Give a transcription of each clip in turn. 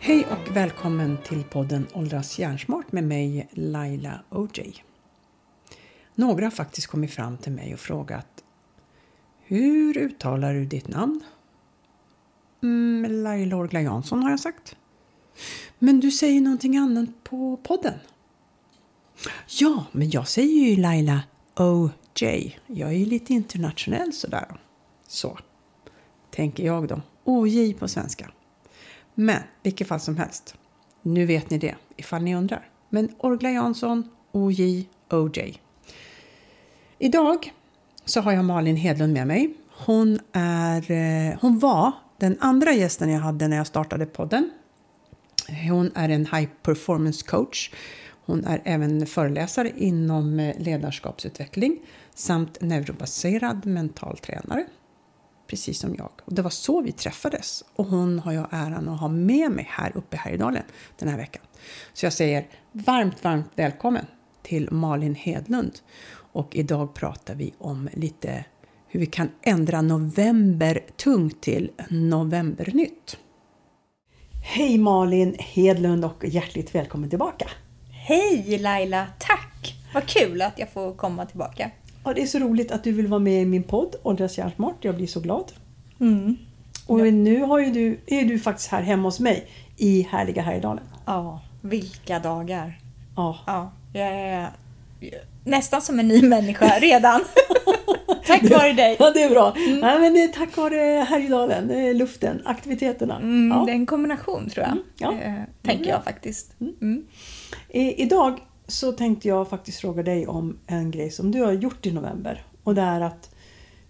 Hej och välkommen till podden Åldras hjärnsmart med mig Laila OJ. Några har faktiskt kommit fram till mig och frågat Hur uttalar du ditt namn? Mm, Laila Orgla Jansson har jag sagt. Men du säger någonting annat på podden. Ja, men jag säger ju Laila OJ. Jag är ju lite internationell sådär. Så, tänker jag då. OJ på svenska. Men vilket fall som helst. Nu vet ni det, ifall ni undrar. Men Orgla Jansson, OJ, OJ. Idag så har jag Malin Hedlund med mig. Hon, är, eh, hon var den andra gästen jag hade när jag startade podden. Hon är en high performance coach. Hon är även föreläsare inom eh, ledarskapsutveckling samt neurobaserad mental tränare. Precis som jag. Och det var så vi träffades. Och hon har jag äran att ha med mig här uppe i Härjedalen den här veckan. Så jag säger varmt, varmt välkommen till Malin Hedlund. Och idag pratar vi om lite hur vi kan ändra november tungt till novembernytt. Hej Malin Hedlund och hjärtligt välkommen tillbaka! Hej Laila, tack! Vad kul att jag får komma tillbaka. Ja, det är så roligt att du vill vara med i min podd Åldras hjärnsmart. Jag blir så glad. Mm. Och nu har ju du, är du faktiskt här hemma hos mig i härliga Härjedalen. Ja, vilka dagar! Ja. Ja, jag är nästan som en ny människa redan. tack vare dig! Ja, det är bra. Nej, men det är tack vare Härjedalen, är luften, aktiviteterna. Mm, ja. Det är en kombination tror jag. Mm, ja. Eh, tänker jag faktiskt. Mm. I, idag så tänkte jag faktiskt fråga dig om en grej som du har gjort i november. Och det är att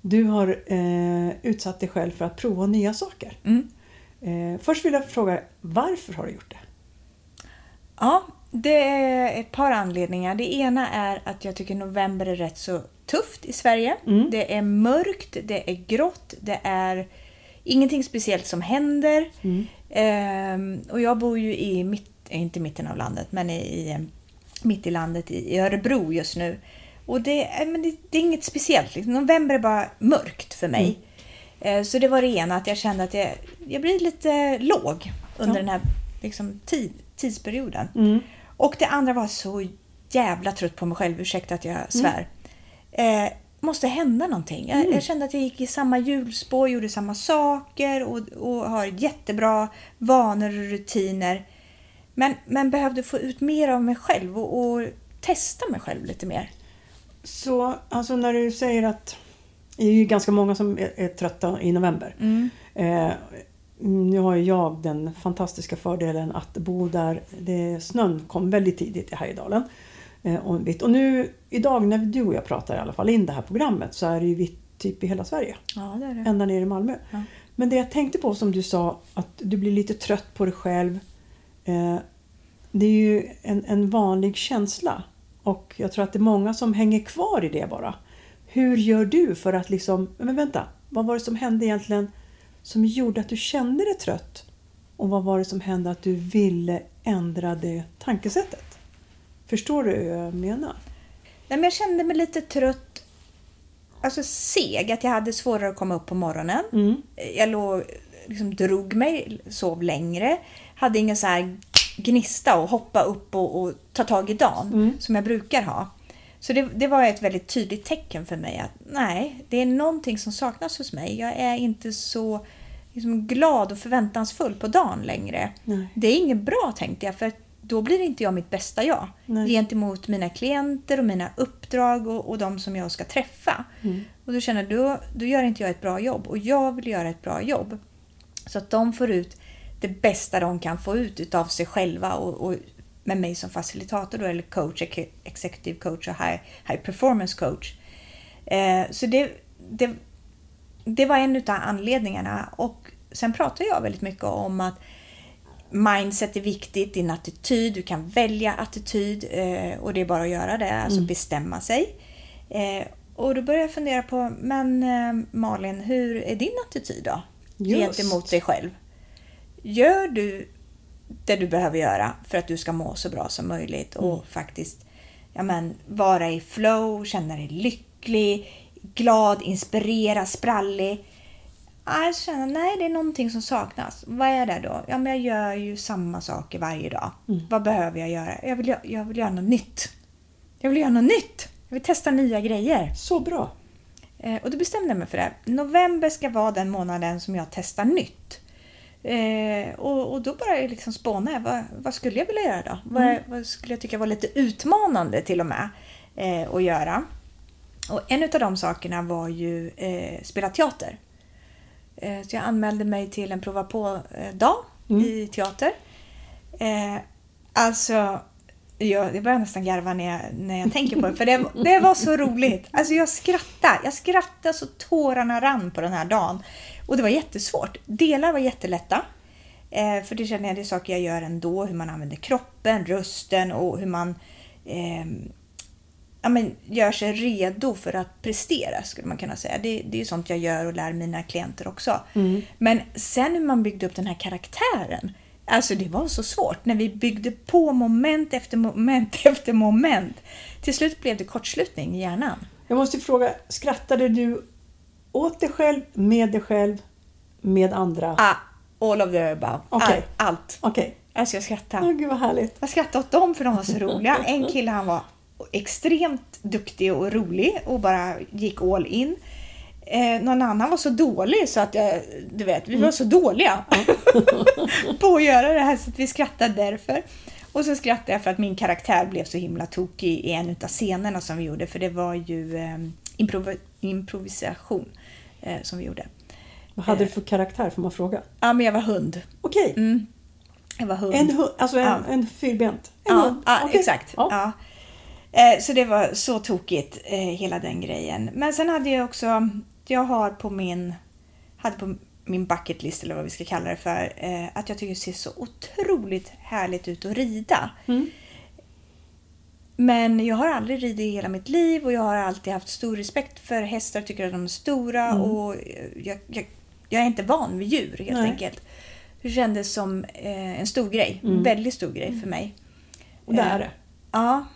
du har eh, utsatt dig själv för att prova nya saker. Mm. Eh, först vill jag fråga, varför har du gjort det? Ja, det är ett par anledningar. Det ena är att jag tycker november är rätt så tufft i Sverige. Mm. Det är mörkt, det är grått, det är ingenting speciellt som händer. Mm. Ehm, och jag bor ju i, mitt, eh, inte mitten av landet, men i, i eh, mitt i landet i Örebro just nu. Och det, är- men det, det är inget speciellt. Liksom. November är bara mörkt för mig. Eh, Så det var det ena, att jag kände att jag, jag blir lite låg under Ja. den här liksom, tid, tidsperioden. Mm. Och det andra var så jävla trött på mig själv, ursäkta att jag svär. Eh, måste hända någonting. Jag, jag kände att jag gick i samma hjulspår, gjorde samma saker och, och har jättebra vanor och rutiner. Men, men behövde få ut mer av mig själv och, och testa mig själv lite mer. Så alltså när du säger att det är ju ganska många som är, är trötta i november. Eh, nu har ju jag den fantastiska fördelen att bo där det, snön kom väldigt tidigt i Härjedalen. Eh, och, och nu idag när du och jag pratar i alla fall in det här programmet så är det ju vitt typ i hela Sverige. Ja, det är det. Ända ner i Malmö. Ja. Men det jag tänkte på som du sa att du blir lite trött på dig själv. Eh, det är ju en, en vanlig känsla. Och jag tror att det är många som hänger kvar i det bara. Hur gör du för att liksom, men vänta, vad var det som hände egentligen som gjorde att du kände dig trött? Och vad var det som hände att du ville ändra det tankesättet? Förstår du hur jag menar? Nej, men jag kände mig lite trött, alltså seg, att jag hade svårare att komma upp på morgonen. Mm. Jag låg, liksom drog mig, sov längre, hade ingen så här gnista och hoppa upp och, och ta tag i dagen Mm. som jag brukar ha. Så det, det var ett väldigt tydligt tecken för mig att nej, det är någonting som saknas hos mig. Jag är inte så liksom, glad och förväntansfull på dagen längre. Nej. Det är inget bra tänkte jag för då blir inte jag mitt bästa jag Nej. gentemot mina klienter och mina uppdrag och, och de som jag ska träffa. Mm. Och då känner jag, då, då gör inte jag ett bra jobb och jag vill göra ett bra jobb. Så att de får ut det bästa de kan få ut utav sig själva och, och med mig som facilitator då, eller coach, ex- executive coach och high, high performance coach. Eh, så det, det, det var en utav anledningarna och sen pratar jag väldigt mycket om att mindset är viktigt, din attityd, du kan välja attityd eh, och det är bara att göra det, alltså bestämma sig. Eh, och då började jag fundera på, men eh, Malin, hur är din attityd då? Just. Gentemot dig själv. Gör du det du behöver göra för att du ska må så bra som möjligt och faktiskt ja, men, vara i flow, känna dig lycklig, glad, inspirerad, sprallig. Jag känner nej, det är någonting som saknas. Vad är det då? Ja, men jag gör ju samma saker varje dag. Vad behöver jag göra? Jag vill, jag vill göra något nytt. Jag vill göra något nytt. Jag vill testa nya grejer. Så bra. Eh, och då bestämde jag mig för det. November ska vara den månaden som jag testar nytt. Eh, och, och då började jag liksom spåna. Vad, vad skulle jag vilja göra då? Vad, vad skulle jag tycka var lite utmanande till och med eh, att göra? Och en av de sakerna var ju eh, spela teater. Eh, så jag anmälde mig till en prova på-dag i teater. Eh, alltså, jag, jag börjar nästan garva när jag, när jag tänker på det, för det, det var så roligt. Alltså jag skrattade. Jag skrattade så tårarna rann på den här dagen. Och det var jättesvårt. Delar var jättelätta. Eh, för det känner jag, det är saker jag gör ändå. Hur man använder kroppen, rösten och hur man ehm, ja, men gör sig redo för att prestera skulle man kunna säga. Det, det är sånt jag gör och lär mina klienter också. Men sen hur man byggde upp den här karaktären. Alltså det var så svårt när vi byggde på moment efter moment efter moment. Till slut blev det kortslutning i hjärnan. Jag måste fråga, skrattade du åt dig själv, med dig själv, med andra? Ah, all of the above. Okej. All, allt. Okej. Alltså jag skrattade. Åh, gud vad härligt. Jag skrattade åt dem för de var så roliga. En kille han var extremt duktig och rolig och bara gick all in. Eh, någon annan var så dålig så att jag, du vet, vi var så dåliga på att göra det här så att vi skrattade därför. Och så skrattade jag för att min karaktär blev så himla tokig i en av scenerna som vi gjorde för det var ju eh, improv- improvisation eh, som vi gjorde. Vad hade du för karaktär får man fråga? Ja, men jag var hund. Okej, Mm. Jag var hund. en, hu- alltså en, Ja. en fyrbent. En Ja, hund. ja Okej. exakt. Ja. Ja. Eh, Så det var så tokigt, eh, hela den grejen. Men sen hade jag också, jag har på min, hade på min bucket list eller vad vi ska kalla det för, eh, att jag tycker det ser så otroligt härligt ut att rida. Mm. Men jag har aldrig ridit i hela mitt liv och jag har alltid haft stor respekt för hästar, tycker att de är stora och jag, jag, jag är inte van vid djur helt Nej. enkelt. Det kändes som eh, en stor grej, en väldigt stor grej för mig. Och det är det. Ja.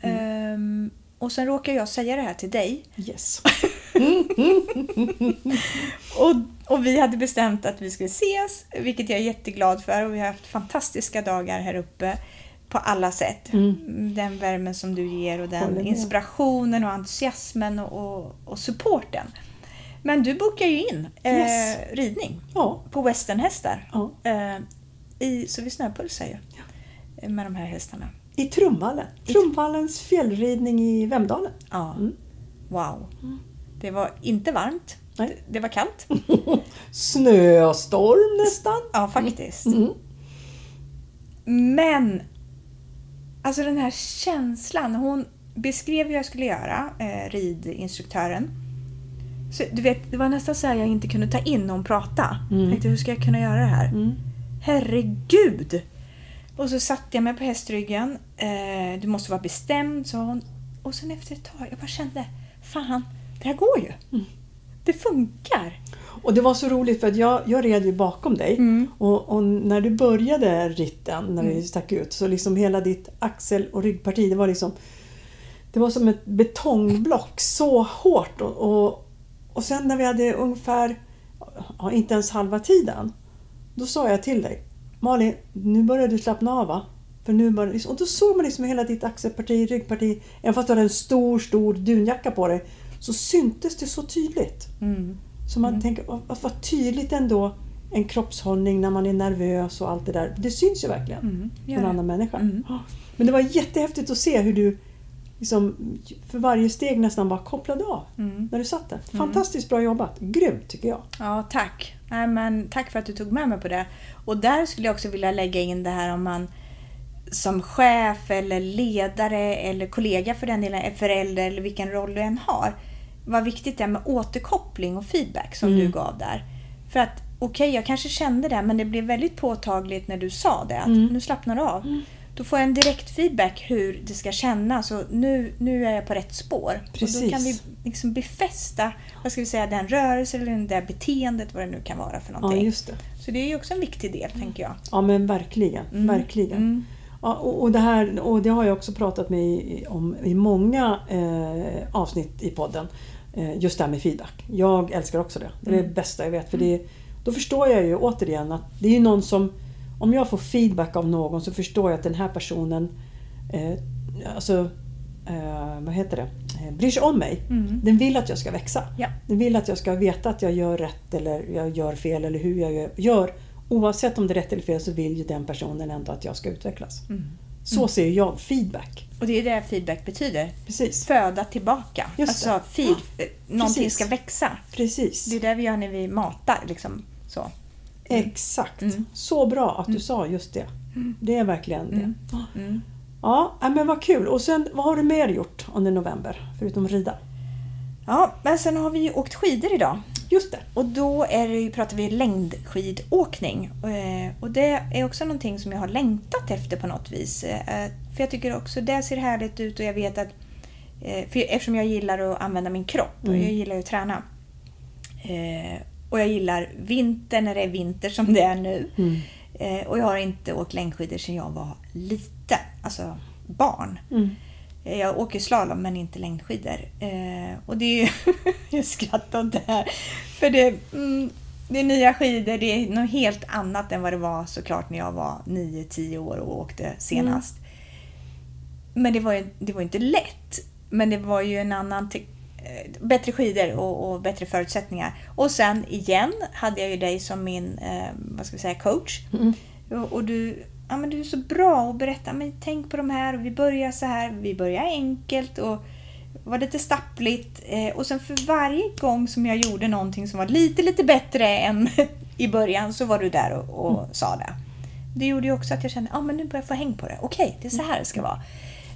Ehm, och sen råkar jag säga det här till dig. Yes. Och, och vi hade bestämt att vi skulle ses, vilket jag är jätteglad för. Och vi har haft fantastiska dagar här uppe på alla sätt. Den värmen som du ger och den inspirationen och entusiasmen och, och, och supporten. Men du bokar ju in eh, Yes. ridning Ja. på westernhästar. ja. Eh, i, så vi snöpulsar ju eh, med de här hästarna. I Trumvallen. Trumvallens fjällridning i Vemdalen. Ja. Mm. Wow. Det var inte varmt. Det, det var kallt. Snöstorm nästan. Ja, faktiskt. Mm. Men alltså den här känslan. Hon beskrev hur jag skulle göra, eh, ridinstruktören. Så, du vet, det var nästan så jag inte kunde ta in när hon pratade. Mm. Jag tänkte, hur ska jag kunna göra det här? Mm. Herregud! Och så satte jag mig på hästryggen. Eh, du måste vara bestämd, sa hon. Och sen efter ett tag, jag bara kände, fan, det här går ju. Mm. Det funkar. Och det var så roligt för att jag, jag red ju bakom dig Mm. och, och när du började ritten, när vi stack ut, så liksom hela ditt axel och ryggparti, det var liksom det var som ett betongblock, så hårt. Och, och, och sen när vi hade ungefär, ja, inte ens halva tiden, då sa jag till dig Malin, nu börjar du slappna av va? För nu börjar, och då såg man liksom hela ditt axelparti, ryggparti, även fast du hade en stor, stor dunjacka på dig, så syntes det så tydligt. Mm. Så man tänker, vad, vad- tydligt ändå en kroppshållning när man är nervös och allt det där. Det syns ju verkligen Mm, på en annan människa. Mm. Men det var jättehäftigt att se hur du liksom, för varje steg nästan bara kopplade av Mm. när du satt där. Fantastiskt bra jobbat. Grymt tycker jag. Ja, tack. Nej, men tack för att du tog med mig på det. Och där skulle jag också vilja lägga in det här om man som chef eller ledare eller kollega för den delen, förälder eller vilken roll du än har. Vad viktigt det är med återkoppling och feedback som Mm. du gav där. För att okej, jag kanske kände det men det blev väldigt påtagligt när du sa det. Att Mm. nu slappnar du av. Då får jag en direkt feedback hur det ska kännas och nu, nu är jag på rätt spår. Och då Precis. kan vi liksom befästa vad ska vi säga, den rörelsen eller det där beteendet, vad det nu kan vara för Ja, någonting. just det. Så det är ju också en viktig del, tänker jag. Ja, men verkligen. Mm. verkligen. Mm. Ja, och, och, det här, och det har jag också pratat med i, om i många eh, avsnitt i podden. Eh, just det här med feedback. Jag älskar också det. Det är Mm. det bästa jag vet. För det, då förstår jag ju återigen att det är någon som... Om jag får feedback av någon så förstår jag att den här personen eh, alltså, eh, vad heter det? Eh, bryr sig om mig. Mm. Den vill att jag ska växa. Ja. Den vill att jag ska veta att jag gör rätt eller jag gör fel eller hur jag gör. Oavsett om det är rätt eller fel så vill ju den personen ändå att jag ska utvecklas. Mm. Så ser jag feedback. Och det är det feedback betyder. Precis. Föda tillbaka. Just alltså feed, eh, någonting precis. ska växa. Precis. Det är det vi gör när vi matar. Liksom. Så. Exakt. Mm. Så bra att du sa just det. Det är verkligen Mm. det. Mm. Ja, ja, men vad kul. Och sen, vad har du mer gjort under november? Förutom rida? Ja, men sen har vi ju åkt skidor idag. Just det. Och då är det, pratar vi längdskidåkning. Eh, Och det är också någonting som jag har längtat efter på något vis. Eh, För jag tycker också det ser härligt ut och jag vet att eh, för eftersom jag gillar att använda min kropp. Mm. Jag gillar att träna. Och jag gillar vinter när det är vinter som det är nu. Mm. Och jag har inte åkt längdskidor sedan jag var liten. Alltså barn. Mm. Eh, Jag åker slalom men inte längdskidor. Eh, och det är ju... jag skrattar åt det här. För det, mm, det är nya skidor, det är något helt annat än vad det var såklart när jag var 9-10 år och åkte senast. Men det var ju det var inte lätt. Men det var ju en annan... eh, Bättre skidor och, och bättre förutsättningar. Och sen igen hade jag ju dig som min eh, vad ska vi säga, coach. Mm. Och, och du, ja, men du är så bra att berätta, men tänk på de här och vi börjar så här, vi börjar enkelt och var lite stappligt. Eh, och sen för varje gång som jag gjorde någonting som var lite, lite bättre än i början så var du där och, och sa det. Det gjorde ju också att jag kände, ja ah, men nu börjar jag få häng på det. Okej, det är så här det ska vara.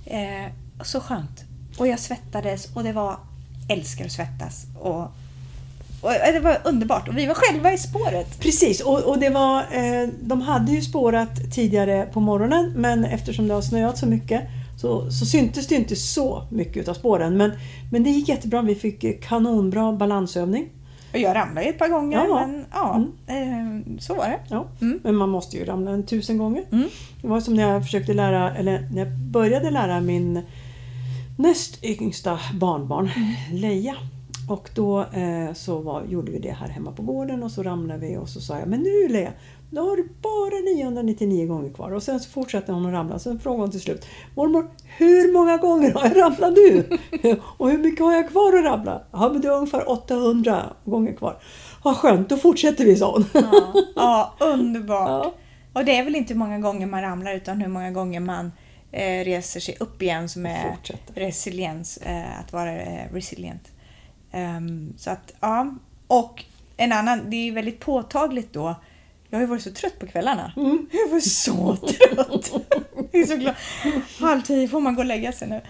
Eh, så skönt. Och jag svettades och det var, älskar att svettas. Och, och det var underbart. Och vi var själva i spåret. Precis, och, och det var, eh, de hade ju spårat tidigare på morgonen men eftersom det har snöat så mycket så, så syntes det inte så mycket utav spåren. Men, men det gick jättebra, vi fick eh, kanonbra balansövning. Och jag ramlade ett par gånger, Ja. men ja, eh, så var det. Ja. Mm. Men man måste ju ramla en tusen gånger. Mm. Det var som när jag försökte lära, eller när jag började lära min näst yngsta barnbarn, Leia. Och då eh, så var, gjorde vi det här hemma på gården och så ramlade vi och så sa jag Men nu Leia, då har du bara 999 gånger kvar. Och sen så fortsatte hon att ramla. Sen frågade hon till slut Mormor, hur många gånger har jag ramlat nu? och hur mycket har jag kvar att ramla? Ja, men du har ungefär 800 gånger kvar. Vad skönt, då fortsätter vi, sa hon. Ja, ja, underbart. Ja. Och det är väl inte hur många gånger man ramlar utan hur många gånger man eh, reser sig upp igen som är resiliens, eh, att vara eh, resilient. Ehm, så att, ja. Och en annan, det är väldigt påtagligt då. Jag har ju varit så trött på kvällarna. Mm. Jag var så trött. Jag är så glad. Halv tio får man gå och lägga sig nu.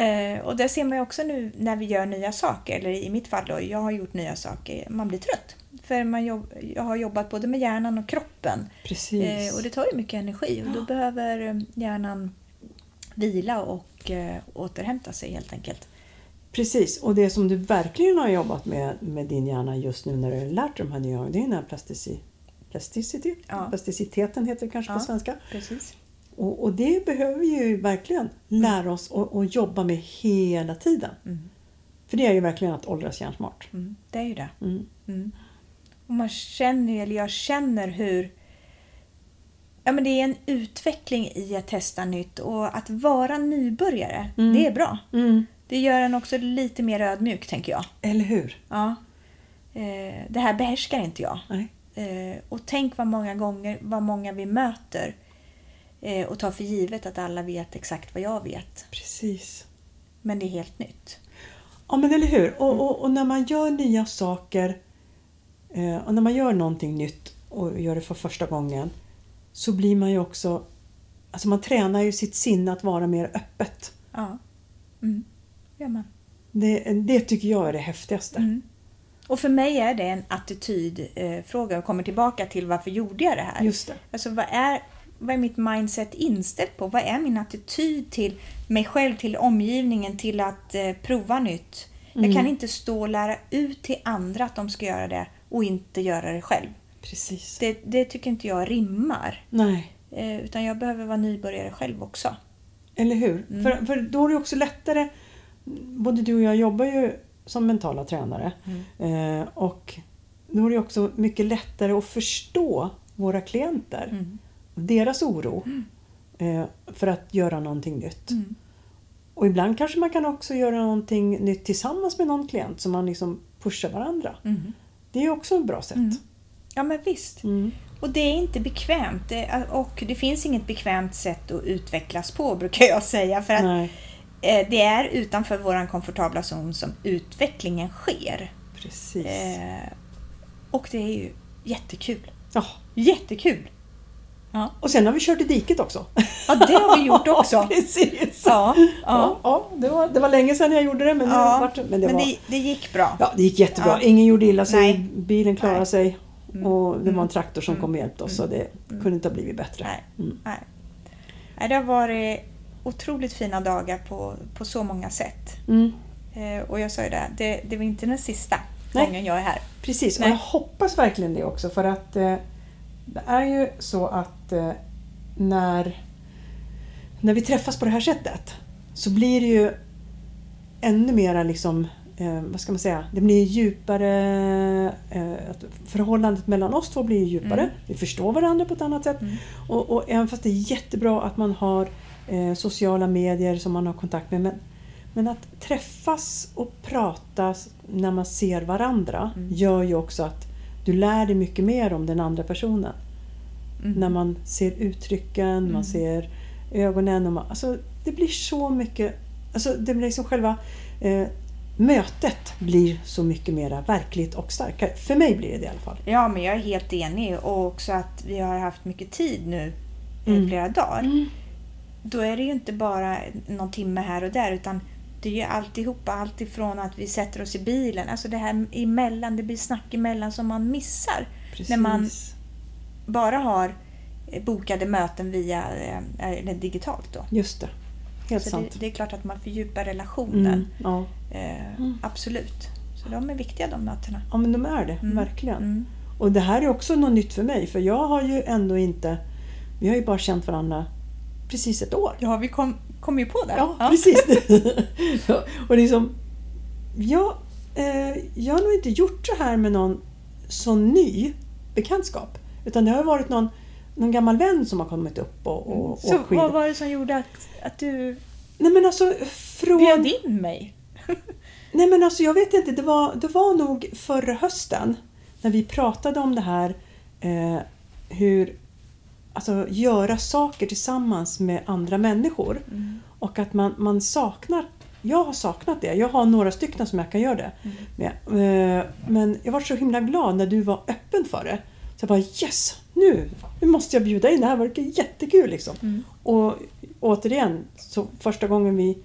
Eh, och det ser man ju också nu när vi gör nya saker. Eller i mitt fall då, jag har gjort nya saker. Man blir trött. För man jobb, jag har jobbat både med hjärnan och kroppen. Precis. Eh, och det tar ju mycket energi och då behöver eh, hjärnan vila och eh, återhämta sig helt enkelt. Precis, och det som du verkligen har jobbat med med din hjärna just nu när du har lärt dig de här nya det är den här plastici, plasticity, Ja. plasticiteten heter det kanske Ja. på svenska. Precis. Och, och det behöver vi ju verkligen lära oss och, och jobba med hela tiden. Mm. För det är ju verkligen att åldras hjärnsmart. Mm, det är ju det. Mm. Mm. Och man känner eller jag känner hur ja, men det är en utveckling i att testa nytt och att vara nybörjare, Mm. det är bra. Mm. Det gör en också lite mer ödmjuk, tänker jag. Eller hur? Ja. Eh, det här behärskar inte jag. Nej. Eh, och tänk vad många gånger, vad många vi möter eh, och tar för givet att alla vet exakt vad jag vet. Precis. Men det är helt nytt. Ja men eller hur. Och, och, och när man gör nya saker och när man gör någonting nytt och gör det för första gången så blir man ju också Alltså man tränar ju sitt sinne att vara mer öppet. Ja. Mm. Gör man. Det, det tycker jag är det häftigaste. Mm. Och för mig är det en attitydfråga och kommer tillbaka till varför gjorde jag det här? Just det. Alltså vad är, vad är mitt mindset inställt på? Vad är min attityd till mig själv, till omgivningen, till att eh, prova nytt? Jag Mm. kan inte stå och lära ut till andra att de ska göra det och inte göra det själv. Precis. Det, det tycker inte jag rimmar. Nej, Eh, utan jag behöver vara nybörjare själv också. eller hur? Mm. För, för då är det också lättare Både du och jag jobbar ju som mentala tränare. Mm. Eh, och då är det också mycket lättare att förstå våra klienter. Mm. Deras oro eh, för att göra någonting nytt. Mm. Och ibland kanske man kan också göra någonting nytt tillsammans med någon klient så man liksom pushar varandra. Mm. Det är också ett bra sätt. Mm. Ja men visst. Mm. Och det är inte bekvämt. Och det finns inget bekvämt sätt att utvecklas på brukar jag säga. För att Nej, det är utanför vår komfortabla zon som utvecklingen sker. precis. Eh, och det är ju jättekul. Ja. Jättekul! Ja, Och sen har vi kört i diket också. ja det har vi gjort också. precis. Ja, Ja, ja. ja, det, var, det var länge sedan jag gjorde det men, Ja, det, vart, men det Men var... det, det gick bra. Ja, det gick jättebra. Ingen gjorde illa sig. Nej. Bilen klarade Nej. sig. Mm. Och det var en Mm. traktor som kom och hjälpte oss. Så det kunde inte ha blivit bättre. Nej. Mm. Nej, det har varit otroligt fina dagar på, på så många sätt. Mm. Eh, och jag sa ju det, det, det var inte den sista Nej. gången jag är här. Precis, Nej. och jag hoppas verkligen det också för att eh, det är ju så att eh, när, när vi träffas på det här sättet så blir det ju ännu mera liksom, eh, vad ska man säga, det blir djupare, eh, förhållandet mellan oss två blir djupare. Mm. Vi förstår varandra på ett annat sätt. Mm. Och, och även fast det är jättebra att man har eh, sociala medier som man har kontakt med men, men att träffas och prata när man ser varandra Mm. gör ju också att du lär dig mycket mer om den andra personen. Mm. När man ser uttrycken, Mm. man ser ögonen. Och man, alltså, det blir så mycket... Alltså, det blir liksom själva eh, mötet blir så mycket mer verkligt och starkare. För mig blir det det i alla fall. Ja, men jag är helt enig. Och också att vi har haft mycket tid nu i Mm. flera dagar. Då är det ju inte bara någon timme här och där utan det är ju alltihopa, allt ifrån att vi sätter oss i bilen, alltså det här emellan, det blir snack emellan som man missar. Precis. När man- Bara har eh, bokade möten via, eh, eller digitalt då. Just det. Helt Så sant. det, det är klart att man fördjupar relationen. Mm, ja. Eh, Mm. Absolut. Så de är viktiga de mötena. ja, men de är det. Mm. Verkligen. Mm. Och det här är också något nytt för mig för jag har ju ändå inte... Vi har ju bara känt varandra precis ett år. Ja, vi kom, kom ju på det. Ja, precis. Ja, och liksom, jag, eh, jag har nog inte gjort så här med någon så ny bekantskap. Utan det har varit någon, någon gammal vän som har kommit upp och, och, och Så skidor. vad var det som gjorde att, att du Nej men alltså från... bjöd in mig? Nej men alltså jag vet inte, det var, det var nog förra hösten när vi pratade om det här eh, hur alltså göra saker tillsammans med andra människor Mm. och att man, man saknar jag har saknat det. Jag har några stycken som jag kan göra det Mm. med. Eh, Men jag var så himla glad när du var öppen för det. Så jag bara yes! Nu, nu måste jag bjuda in. Det här verkar jättekul liksom. Mm. Och återigen, så första gången vi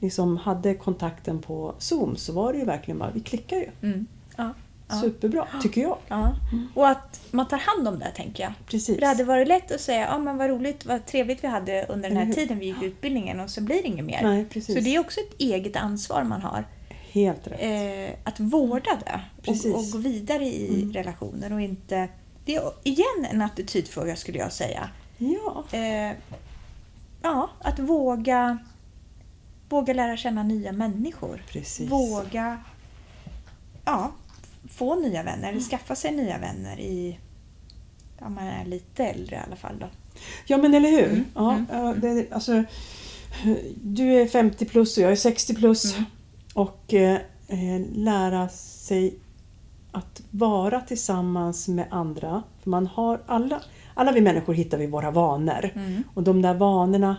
liksom hade kontakten på Zoom så var det ju verkligen bara, vi klickar ju. Mm. Superbra, tycker jag. Ja. Och att man tar hand om det, tänker jag. Precis. För det hade varit lätt att säga ja men vad roligt, vad trevligt vi hade under den här tiden vi gick utbildningen och så blir det inget mer. Nej, precis. Så det är också ett eget ansvar man har. Helt rätt. Eh, att vårda det och, och gå vidare i Mm. relationer och inte... Det är igen en attitydfråga skulle jag säga. Ja, Eh, ja, att våga, våga lära känna nya människor. precis. Våga ja, få nya vänner eller skaffa sig nya vänner i ja, man är lite äldre i alla fall. Då. Ja men eller hur. Mm, Ja, mm, det, alltså, du är 50 plus och jag är 60 plus. Mm. Och eh, eh, lära sig att vara tillsammans med andra. För man har alla, alla vi människor hittar vi våra vanor. Mm. Och de där vanorna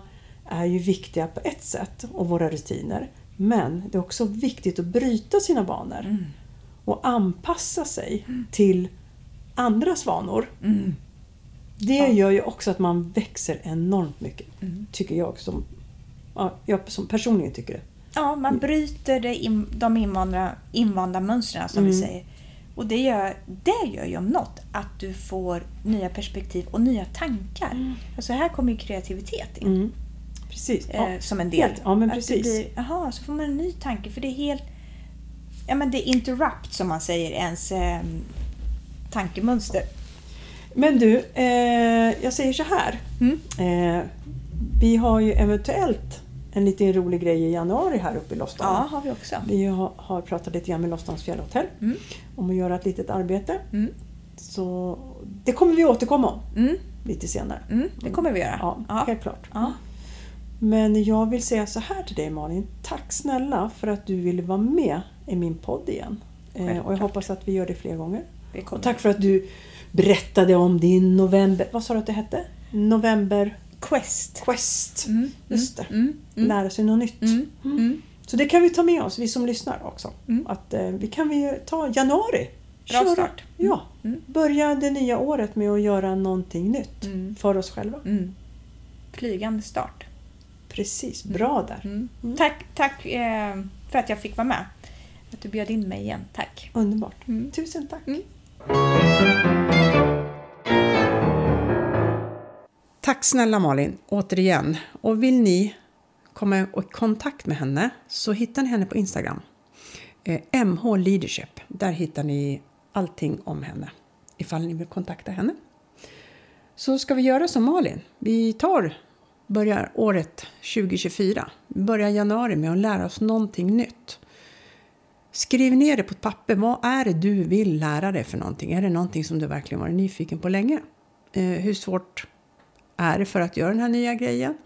är ju viktiga på ett sätt och våra rutiner. Men det är också viktigt att bryta sina vanor Mm. Och anpassa sig till andras vanor. Mm. Det Ja. gör ju också att man växer enormt mycket, Mm. tycker jag. Som, ja, jag som personligen tycker det. Ja, man bryter det in, de invanda, invanda mönstren som vi Mm. säger. Och det gör, det gör ju om något att du får nya perspektiv och nya tankar. Alltså här kommer ju kreativitet in. Mm. Precis. Ja. eh, som en del. helt. Ja, men Att precis. Blir, aha, så får man en ny tanke för det är helt... Ja men det är interrupt som man säger ens eh, tankemönster. Men du, eh, jag säger så här. Mm. Eh, vi har ju eventuellt en liten rolig grej i januari här uppe i Lofsdalen. Ja, har vi också. Vi har, har pratat lite grann med Lofsdalens fjällhotell Mm. om att göra ett litet arbete. Mm. Så det kommer vi återkomma om Mm. lite senare. Mm. Det kommer vi göra. Ja, Ja. helt klart. Ja. Men jag vill säga så här till dig Malin. Tack snälla för att du ville vara med i min podd igen. Eh, och jag Självklart. hoppas att vi gör det fler gånger. Och tack för att du berättade om din november... Vad sa du att det hette? November Quest. Quest. Mm. Just det. Mm. Mm. Lära sig något nytt. Mm. Mm. Så det kan vi ta med oss, vi som lyssnar också. Mm. Att eh, vi kan vi ta januari. Bra start. Ja, Mm. börja det nya året med att göra någonting nytt Mm. för oss själva. Mm. Flygande start. Precis, bra där. Mm. Mm. Tack, tack eh, för att jag fick vara med. Att du bjöd in mig igen. Tack. Underbart. Mm. Tusen tack. Mm. Tack snälla Malin, återigen. Och vill ni komma i kontakt med henne så hittar ni henne på Instagram. Eh, MH Leadership. Där hittar ni allting om henne ifall ni vill kontakta henne. Så ska vi göra som Malin. Vi tar, börjar året 2024. Vi börjar januari med att lära oss någonting nytt. Skriv ner det på ett papper. Vad är det du vill lära dig för någonting? Är det någonting som du verkligen varit nyfiken på länge? Eh, hur svårt är det för att göra den här nya grejen?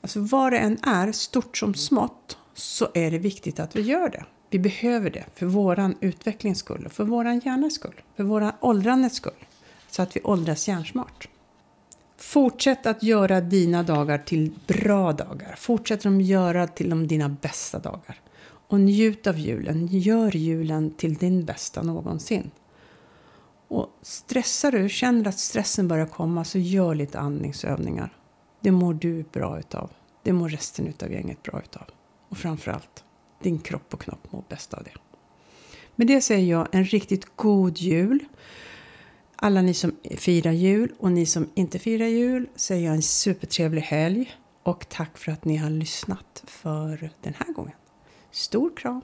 Alltså vad det än är, stort som smått, så är det viktigt att vi gör det. Vi behöver det för våran utvecklings skull, och för våran hjärnas skull, för våran åldrandets skull. Så att vi åldras hjärnsmart. Fortsätt att göra dina dagar till bra dagar. Fortsätt att göra till de dina bästa dagar. Och njut av julen. Gör julen till din bästa någonsin. Och stressar du, känner att stressen börjar komma, så gör lite andningsövningar. Det mår du bra utav. Det mår resten av gänget bra utav. Och framförallt, din kropp och knopp mår bäst av det. Med det säger jag en riktigt god jul. Alla ni som firar jul och ni som inte firar jul säger jag en supertrevlig helg. Och tack för att ni har lyssnat för den här gången. Stor kram!